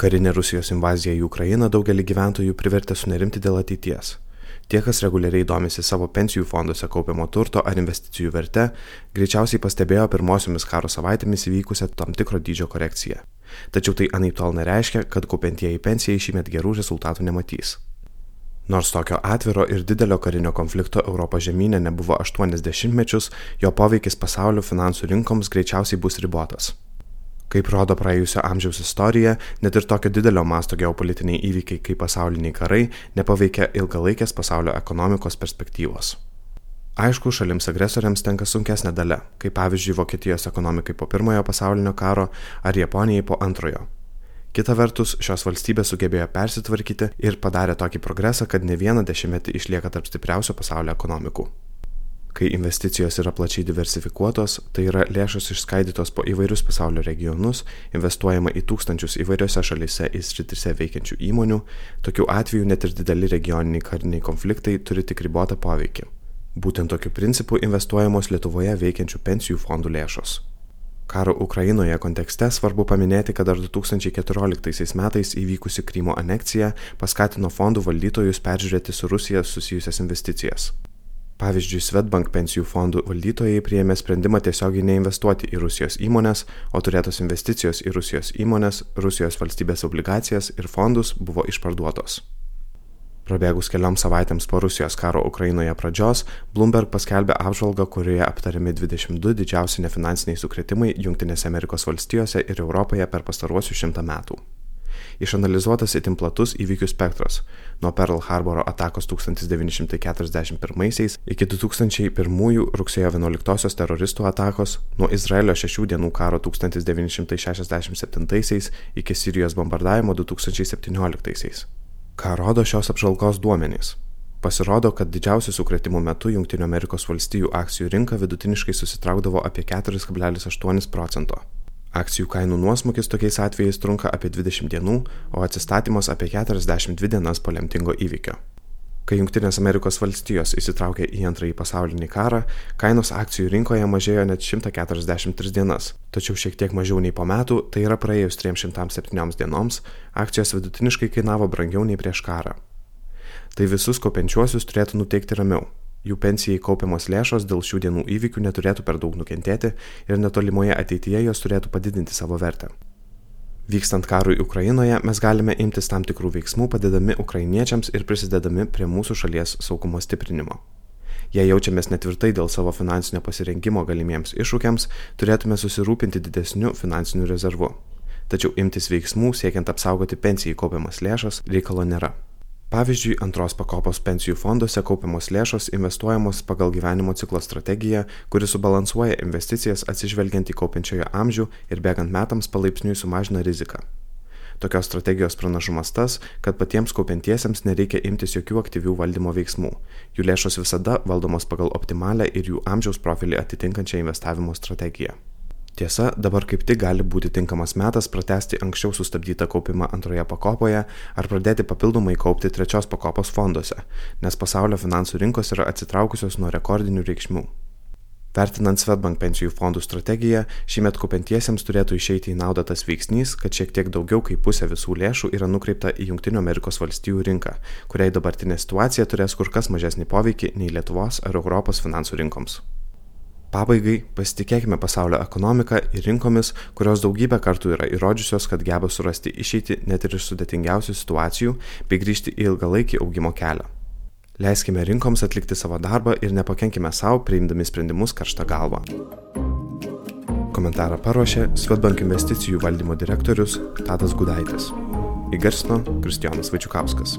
Karinė Rusijos invazija į Ukrainą daugelį gyventojų privertė sunerimti dėl ateities. Tie, kas reguliariai domisi savo pensijų fonduose kaupiamo turto ar investicijų verte, greičiausiai pastebėjo pirmosiomis karo savaitėmis įvykusią tam tikro dydžio korekciją. Tačiau tai anaip tol nereiškia, kad kaupiantieji pensijai šįmet gerų rezultatų nematys. Nors tokio atviro ir didelio karinio konflikto Europos žemynė nebuvo 80 mečius, jo poveikis pasaulio finansų rinkoms greičiausiai bus ribotas. Kaip rodo praėjusio amžiaus istorija, net ir tokio didelio masto geopolitiniai įvykiai kaip pasauliniai karai nepaveikia ilgalaikės pasaulio ekonomikos perspektyvos. Aišku, šalims agresoriams tenka sunkesnė dalia, kaip pavyzdžiui Vokietijos ekonomikai po pirmojo pasaulinio karo ar Japonijai po antrojo. Kita vertus, šios valstybės sugebėjo persitvarkyti ir padarė tokį progresą, kad ne vieną dešimtmetį išlieka tarp stipriausių pasaulio ekonomikų. Kai investicijos yra plačiai diversifikuotos, tai yra lėšos išskaidytos po įvairius pasaulio regionus, investuojama į tūkstančius įvairiose šalise ir sritise veikiančių įmonių, tokiu atveju net ir dideli regioniniai kariniai konfliktai turi tik ribotą poveikį. Būtent tokiu principu investuojamos Lietuvoje veikiančių pensijų fondų lėšos. Karo Ukrainoje kontekste svarbu paminėti, kad dar 2014 metais įvykusi Krymo anekcija paskatino fondų valdytojus peržiūrėti su Rusija susijusias investicijas. Pavyzdžiui, Svetbank pensijų fondų valdytojai priėmė sprendimą tiesiogiai neinvestuoti į Rusijos įmonės, o turėtos investicijos į Rusijos įmonės, Rusijos valstybės obligacijas ir fondus buvo išparduotos. Prabėgus kelioms savaitėms po Rusijos karo Ukrainoje pradžios, Bloomberg paskelbė apžvalgą, kurioje aptariami 22 didžiausi nefinansiniai sukretimai Junktinėse Amerikos valstijose ir Europoje per pastaruosius šimtą metų. Išanalizuotas itin platus įvykių spektras - nuo Pearl Harboro atakos 1941 iki 2001 rugsėjo 11 teroristų atakos, nuo Izraelio šešių dienų karo 1967 iki Sirijos bombardavimo 2017. Ką rodo šios apžvalgos duomenys? Pasirodo, kad didžiausių sukretimų metu valstijų akcijų rinka vidutiniškai susitraukdavo apie 4,8 procento. Akcijų kainų nuosmukis tokiais atvejais trunka apie 20 dienų, o atsistatymas apie 42 dienas po lemtingo įvykio. Kai Junktinės Amerikos valstijos įsitraukė į antrąjį pasaulinį karą, kainos akcijų rinkoje mažėjo net 143 dienas, tačiau šiek tiek mažiau nei po metų, tai yra praėjus 307 dienoms, akcijos vidutiniškai kainavo brangiau nei prieš karą. Tai visus kopenčiuosius turėtų nuteikti ramiau, Jų pensijai kaupiamos lėšos dėl šių dienų įvykių neturėtų per daug nukentėti ir netolimoje ateityje jos turėtų padidinti savo vertę. Vykstant karui Ukrainoje mes galime imtis tam tikrų veiksmų padedami ukrainiečiams ir prisidedami prie mūsų šalies saugumo stiprinimo. Jei jaučiamės netvirtai dėl savo finansinio pasirengimo galimiems iššūkiams, turėtume susirūpinti didesniu finansiniu rezervu. Tačiau imtis veiksmų siekiant apsaugoti pensijai kaupiamas lėšas reikalo nėra. Pavyzdžiui, antros pakopos pensijų fonduose kaupiamos lėšos investuojamos pagal gyvenimo ciklo strategiją, kuri subalansuoja investicijas atsižvelgiant į kaupiančiojo amžių ir bėgant metams palaipsniui sumažina riziką. Tokios strategijos pranašumas tas, kad patiems kaupiantiesiems nereikia imtis jokių aktyvių valdymo veiksmų. Jų lėšos visada valdomos pagal optimalią ir jų amžiaus profilį atitinkančią investavimo strategiją. Tiesa, dabar kaip tik gali būti tinkamas metas pratesti anksčiau sustabdytą kaupimą antroje pakopoje ar pradėti papildomai kaupti trečios pakopos fonduose, nes pasaulio finansų rinkos yra atsitraukusios nuo rekordinių reikšmių. Vertinant Svetbank pensijų fondų strategiją, šiemet kaupiantiesiems turėtų išeiti į naudą tas veiksnys, kad šiek tiek daugiau kaip pusė visų lėšų yra nukreipta į JAV rinką, kuriai dabartinė situacija turės kur kas mažesnį poveikį nei Lietuvos ar Europos finansų rinkoms. Pabaigai pasitikėkime pasaulio ekonomiką ir rinkomis, kurios daugybę kartų yra įrodžiusios, kad geba surasti išeitį net ir iš sudėtingiausių situacijų bei grįžti į ilgalaikį augimo kelią. Leiskime rinkoms atlikti savo darbą ir nepakenkime savo, priimdami sprendimus karštą galvą. Komentarą paruošė Svetbank investicijų valdymo direktorius Tadas Gudaitis. Įgarsino Kristijonas Vačiukauskas.